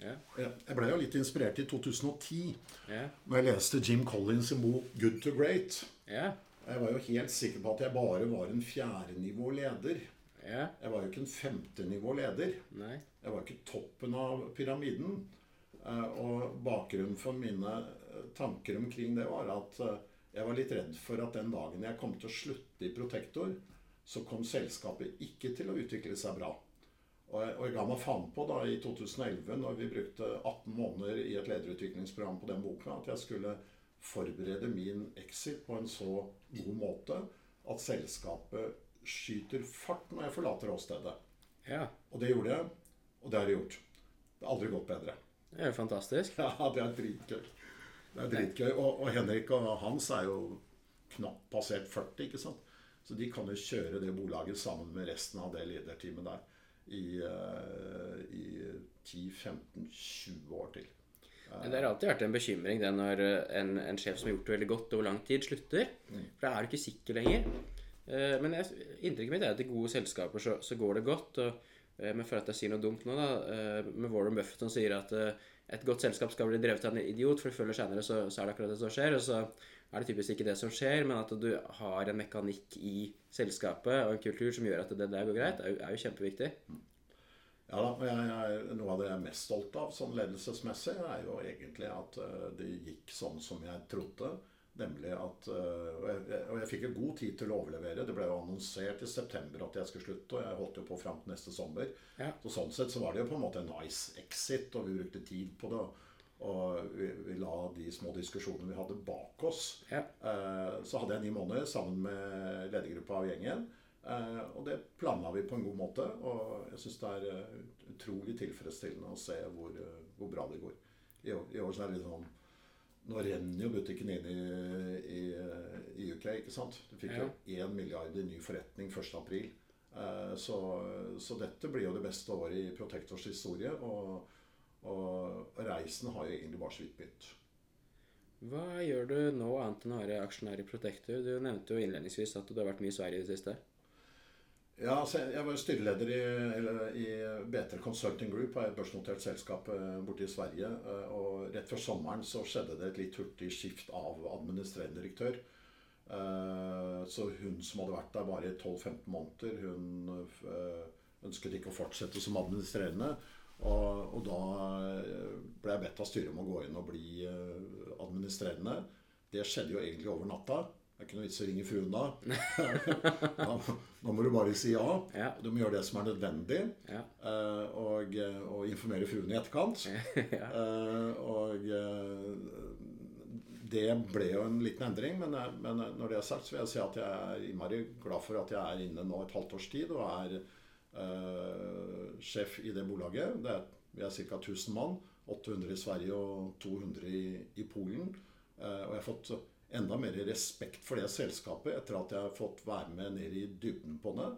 Yeah. Jeg ble jo litt inspirert i 2010 yeah. når jeg leste Jim Collins bok 'Good to Great'. Yeah. Jeg var jo helt sikker på at jeg bare var en fjerdenivå leder. Ja. Jeg var jo ikke en femtenivå leder. Nei. Jeg var ikke toppen av pyramiden. Eh, Og bakgrunnen for mine eh, tanker omkring det var at eh, jeg var litt redd for at den dagen jeg kom til å slutte i Protektor, så kom selskapet ikke til å utvikle seg bra. Og jeg, og jeg ga meg faen på da i 2011, når vi brukte 18 måneder i et lederutviklingsprogram på den boka, at jeg skulle forberede min exit på en så god måte at selskapet skyter fart når jeg forlater åstedet. Ja. Og det gjorde jeg, og det har jeg gjort. Det har aldri gått bedre. Det er jo fantastisk. Ja, det er dritgøy. Det er dritgøy. Og, og Henrik og Hans er jo knapt passert 40, ikke sant? Så de kan jo kjøre det bolaget sammen med resten av det lederteamet der i, eh, i 10-15-20 år til. Det har alltid vært en bekymring det når eh, en, en sjef som har gjort det veldig godt over lang tid, slutter. For da er du ikke sikker lenger. Eh, Men inntrykket mitt er at i gode selskaper så, så går det godt. Og, eh, men for at jeg sier noe dumt nå, da, eh, med Warren Buffett som sier at et godt selskap skal bli drevet av en idiot, for føler senere så, så er det akkurat det som skjer. Og så er det typisk ikke det som skjer, men at du har en mekanikk i selskapet og en kultur som gjør at det der går greit, er jo, er jo kjempeviktig. Ja da, jeg, jeg, Noe av det jeg er mest stolt av sånn ledelsesmessig, er jo egentlig at det gikk sånn som jeg trodde Nemlig at øh, Og jeg, og jeg fikk jo god tid til å overlevere. Det ble jo annonsert i september at jeg skulle slutte, og jeg holdt jo på fram til neste sommer. Ja. Så sånn sett så var det jo på en måte en nice exit, og vi brukte tid på det. Og vi, vi la de små diskusjonene vi hadde, bak oss. Ja. Eh, så hadde jeg ni måneder sammen med ledergruppa og gjengen. Eh, og det planla vi på en god måte. Og jeg syns det er eh, utrolig tilfredsstillende å se hvor, eh, hvor bra det går. I år, I år så er det litt sånn Nå renner jo butikken inn i, i, i UK, ikke sant? Du fikk jo 1 milliard i ny forretning 1.4. Eh, så, så dette blir jo det beste året i Protectors historie. Og, og reisen har jo egentlig bare så vidt begynt. Hva gjør du nå annet enn å være aksjonær i Protector? Du nevnte jo innledningsvis at du har vært mye i Sverige i det siste. Ja, altså, Jeg var styreleder i, i B3 Consulting Group, et børsnotert selskap eh, borte i Sverige. eh, Og rett før sommeren så skjedde det et litt hurtig skift av administrerende direktør. Eh, Så hun som hadde vært der bare i 12-15 måneder, hun ønsket ikke å fortsette som administrerende. Og, og da ble jeg bedt av styret om å gå inn og bli administrerende. Det skjedde jo egentlig over natta. Det er ikke noe vits å ringe fruen da. da. Da må du bare si ja. Ja. Du må gjøre det som er nødvendig. Ja. eh, Og, og informere fruen i etterkant. ja. Eh, Og eh, det ble jo en liten endring. Men, eh, men når det er sagt, så vil jeg si at jeg er innmari glad for at jeg er inne nå et halvt års tid og er uh, sjef i det bolaget. Det er, vi er ca. 1000 mann. 800 i Sverige og 200 i, i Polen. Uh, og jeg har fått enda mer respekt for det selskapet etter at jeg har fått være med ned i dybden på det.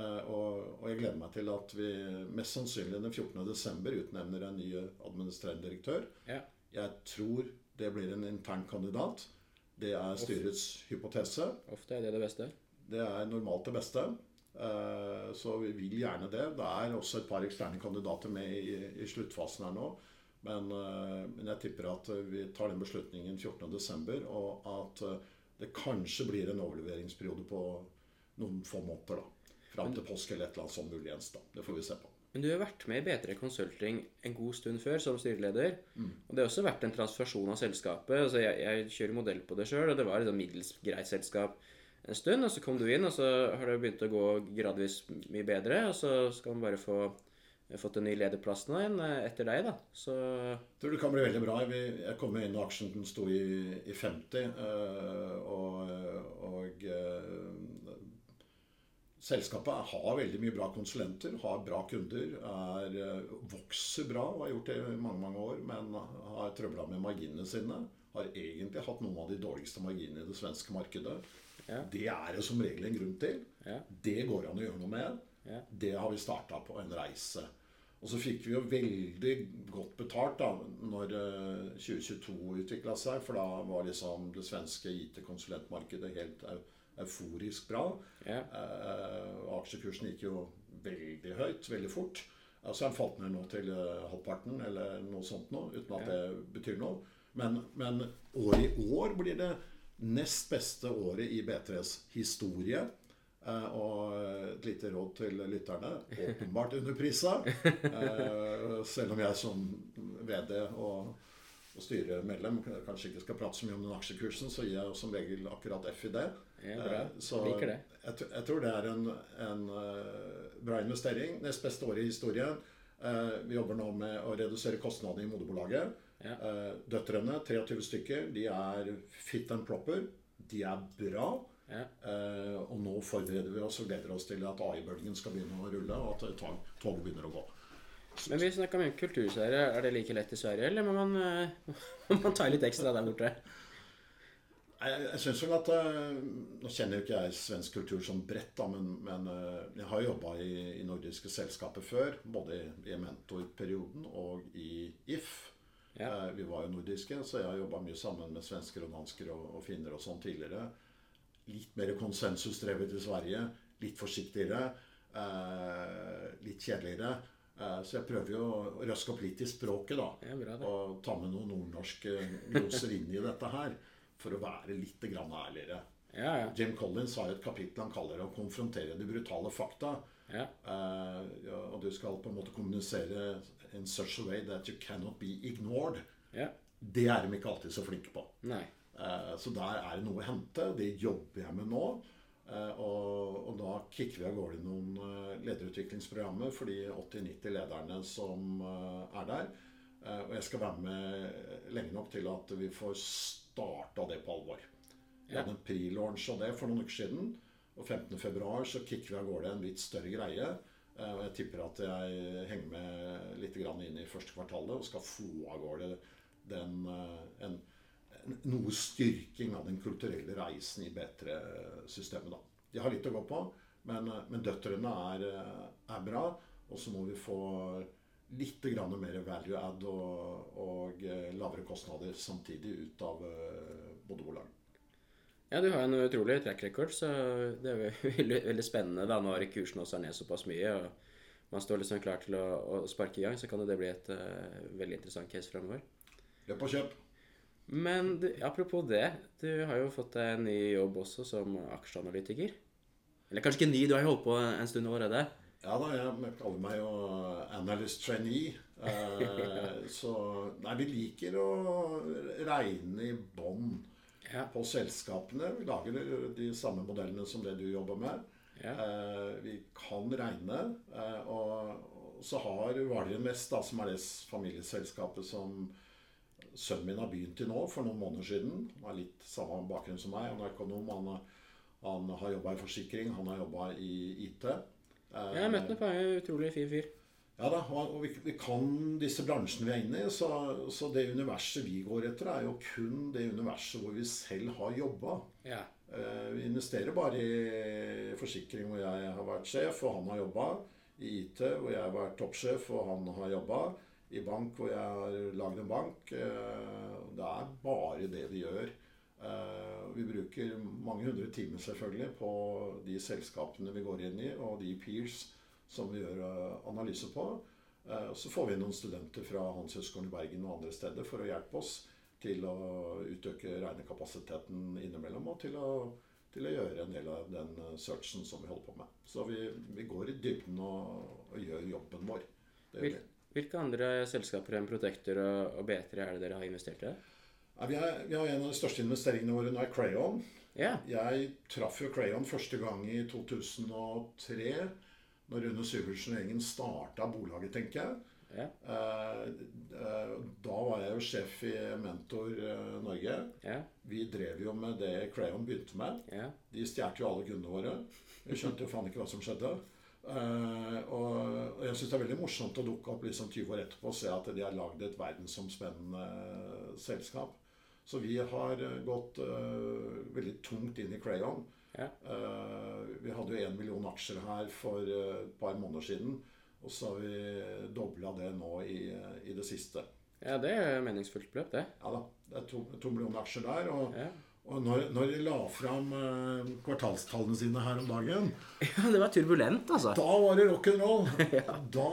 Eh, og, jeg gleder meg til at vi mest sannsynlig den 14.12. utnevner en ny administrerende direktør. ja. Jeg tror det blir en intern kandidat. Det er styrets hypotese. Ofte er det det beste. Det er normalt det beste. Eh, Så vi vil gjerne det. Det er også et par eksterne kandidater med i, i sluttfasen her nå. Men, eh, men jeg tipper at vi tar den beslutningen 14.12., og at eh, det kanskje blir en overleveringsperiode på noen få måneder. da. Fram til påske eller et eller annet sånt muligens. da. Det får vi se på. Men du har vært med i B3 Consulting en god stund før som styreleder. Og det har også vært en transformasjon av selskapet. Altså jeg, jeg kjører modell på det sjøl, og det var et sånn middels greit selskap en stund. Og så kom du inn, og så har det begynt å gå gradvis mye bedre. Og så skal man bare få fått en ny lederplass nå igjen eh, etter deg, da. Så Jeg tror det kan bli veldig bra. Jeg kom inn da aksjen den sto i, i 50. eh, og og eh, selskapet har veldig mye bra konsulenter, har bra kunder, er, vokser bra og har gjort det i mange mange år, men har trøbla med marginene sine. Har egentlig hatt noen av de dårligste marginene i det svenske markedet. Ja. Det er det som regel en grunn til. ja. Det går an å gjøre noe med. Ja. Det har vi starta på en reise. Og så fikk vi jo veldig godt betalt da når eh, 2022 utvikla seg, for da var liksom det svenske IT-konsulentmarkedet helt euforisk bra. Yeah. Eh, aksjekursen gikk jo veldig høyt, veldig fort. Så den falt ned nå til eh, halvparten, eller noe sånt nå, uten at yeah. det betyr noe. Men, men året i år blir det nest beste året i B3s historie. Eh, og et lite råd til lytterne. Åpenbart underprisa. Eh, selv om jeg som VD og, og styremedlem kanskje ikke skal prate så mye om den aksjekursen, så gir jeg som regel akkurat F i det. Ja. Eh, så Jeg, jeg tror det er en, en bra investering. Nest beste året i historien. Eh, vi jobber nå med å redusere kostnadene i moderbolaget. Ja. Døtrene, 23 stykker, de er fit and proper. De er bra. Ja. Eh, og nå forbereder vi oss og gleder oss til at AI-bølgen skal begynne å rulle, og at tog- begynner å gå. Men vi snakka mye om kulturseire. Er det like lett i Sverige, eller må man, må man ta litt ekstra der borte? Jeg, jeg synes vel at eh, Nå kjenner jo ikke jeg svensk kultur som bredt, da, men, men eh, jeg har jobba i, i nordiske selskaper før. Både i, mentorperioden og i If. Ja. Vi var jo nordiske, så jeg har jobba mye sammen med svensker og dansker og, og finner og sånn tidligere. Litt mer konsensusdrevet i Sverige. Litt forsiktigere. Eh, litt kjedeligere. Eh, så jeg prøver jo å røske opp litt i språket, da. Ja, bra. Og ta med noen nordnorske gloser inn i dette her. For å være litt grann ærligere. Ja, ja. Jim Collins har et kapittel han kaller 'Å konfrontere de brutale fakta'. ja. Eh, og du skal på en måte kommunisere in such a way that you cannot be ignored. ja. Det er de ikke alltid så flinke på. Nei. Eh, så der er det noe å hente. Det jobber jeg med nå. Eh, og, og da kicker vi av gårde noen eh, lederutviklingsprogrammer for de 80-90 lederne som er der. Og jeg skal være med lenge nok til at vi får starta det på alvor. Vi hadde en pre-launch av det for noen uker siden. Og 15.2 så kicker vi av gårde en litt større greie. Og jeg tipper at jeg henger med litt grann inn i første kvartalet og skal få av gårde den, en, en, noe styrking av den kulturelle reisen i B3-systemet. da. De har litt å gå på, men, eh, men døtrene er, eh, er bra. Og så må vi få litt grann mer value add og, og eh, lavere kostnader samtidig ut av både Bodø-bolag. Ja, du har en utrolig track record, så det er veldig, veldig spennende da når kursen også ned såpass mye. og man står liksom klar til å, å sparke i gang, så kan det bli et uh, veldig interessant case fremover. Løp og kjøp. Men du, apropos det, du har jo fått deg en ny jobb også som aksjeanalytiker. Eller kanskje ikke ny, du har jo holdt på en stund allerede. Ja da, jeg kaller meg jo analyst trainee. Eh, så Nei, vi liker å regne i bånn Ja. på selskapene. Vi lager de samme modellene som det du jobber med. Ja. Eh, vi kan regne. Eh, og så har Hvaler Invest, da, som er det familieselskapet som sønnen min har begynt i nå, for noen måneder siden. Han har litt samme bakgrunn som meg. Han er økonom. Han, har- han har jobba i forsikring. Han har jobba i IT. Jeg har møtt ham på en utrolig fin fyr. ja da, og og vi, vi kan disse bransjene vi er inne i. Så, så det universet vi går etter, er jo kun det universet hvor vi selv har jobba. Ja. Eh, Vi investerer bare i forsikring hvor jeg har vært sjef, og han har jobba. I IT hvor jeg har vært toppsjef, og han har jobba. I bank hvor jeg har lagd en bank. Eh, Det er bare det vi gjør. Eh, Vi bruker mange hundre timer selvfølgelig på de selskapene vi går inn i, og de peers som vi gjør eh, analyse på. Så får vi noen studenter fra Handelshøyskolen i Bergen og andre steder for å hjelpe oss til å utøke regnekapasiteten innimellom, og til å, til å gjøre en del av den searchen som vi holder på med. Så vi, vi går i dybden og, og gjør jobben vår. Det gjør vi. Hvilke andre selskaper enn Protector og, og B3 er det dere har investert i? Ja, vi, har, vi har en av de største investeringene våre nå, er Crayon. Yeah. Jeg traff jo Crayon første gang i 2003. Når Rune Syvertsen og gjengen starta bolaget, tenker jeg. Ja. Eh, Da var jeg jo sjef i Mentor eh, Norge. Yeah. Vi drev jo med det Crayon begynte med. Ja. De stjal jo alle kundene våre. Vi skjønte jo faen ikke hva som skjedde. Eh, og og jeg syns det er veldig morsomt å dukke opp liksom 20 år etterpå og se at de har lagd et verdensomspennende eh, selskap. Så vi har eh, gått uh, veldig tungt inn i Crayon. Ja. Uh, vi hadde jo én million aksjer her for et par måneder siden. Og så har vi dobla det nå i, i det siste. ja, det er meningsfullt beløp, det. Ja da. Det er to, to millioner aksjer der. Og, Ja. Og når, når de la fram eh, kvartalstallene sine her om dagen, ja, det var turbulent, altså. da var det rock'n'roll. Da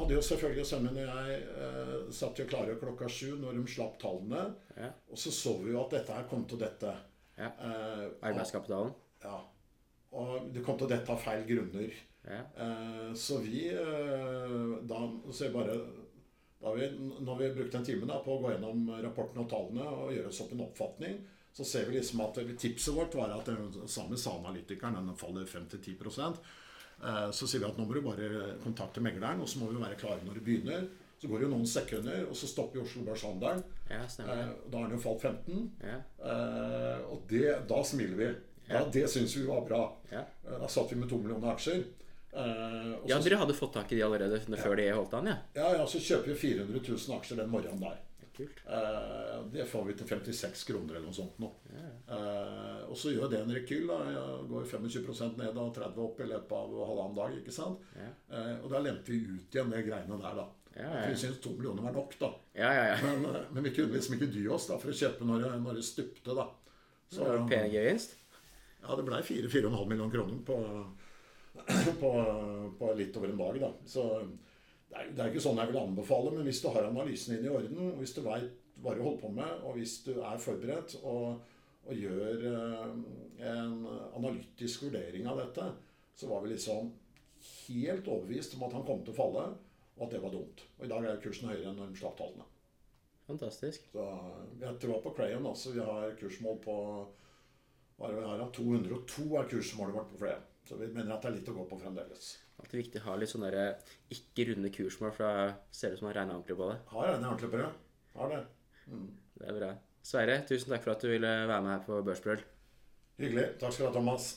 hadde jo selvfølgelig Sømmen og jeg eh, satt jo klare klokka sju når de slapp tallene. Ja. Og så så vi jo at dette her kom til dette. Ja. Eh, Arbeidskapitalen. ja. Og det kom til dette av feil grunner. Ja. Eh, så vi eh, da så jeg bare da vi, Når vi brukt en time da, på å gå gjennom rapporten og tallene og gjøre oss opp en oppfatning. Så ser vi liksom at Tipset vårt var at den samme SAN-analytikeren den faller 5-10 eh, Så sier vi at nå må du bare kontakte megleren, og så må vi være klare når det begynner. Så går det jo noen sekunder, og så stopper Oslo Børshandelen. Ja. Eh, da har den jo falt 15. Ja. Eh, og det, da smiler vi. Ja, Det syns vi var bra. Ja. Da satt vi med to millioner aksjer. Eh, ja, så, dere hadde fått tak i de allerede før de holdt an, ja? ja, ja, så kjøper vi 400 000 aksjer den morgenen der. Kult. Eh, det får vi til 56 kroner eller noe sånt nå. Eh, og så gjør det en rekyl. da, Jeg går 25% ned og 30 opp i løpet av halvannen dag. ikke sant? Ja. Eh, og da lente vi ut igjen de greiene der, da. Ja, ja, For. Vi syntes to millioner var nok, da. Ja, ja, ja. Men, men vi kunne liksom ikke dy oss da for å kjøpe når det, når det stupte, da. Så det var pen gevinst. Ja, det blei 4-4,5 millioner kroner på, på, på litt over en dag. da. Så det er, det er ikke sånn jeg vil anbefale, men hvis du har analysen din i orden, hvis du veit hva du holder på med, og hvis du er forberedt og, og gjør eh, en analytisk vurdering av dette, så var vi liksom helt overbevist om at han kom til å falle, og at det var dumt. Og i dag er kursen høyere enn de slapp. Fantastisk. Så vi har troa på Crayon også. Vi har kursmål på hva er det vi har, 202 er kursmålet vårt på Crayon. Så vi mener at det er litt å gå på fremdeles. Alltid viktig å ha litt sånne ikke runde kursmål, for da ser det ut som man regner ordentlig på det. Har regnet ordentlig på det. Har det. Det er bra. Sverre, tusen takk for at du ville være med her på Børsbrøl. Hyggelig. Takk skal du ha, Thomas.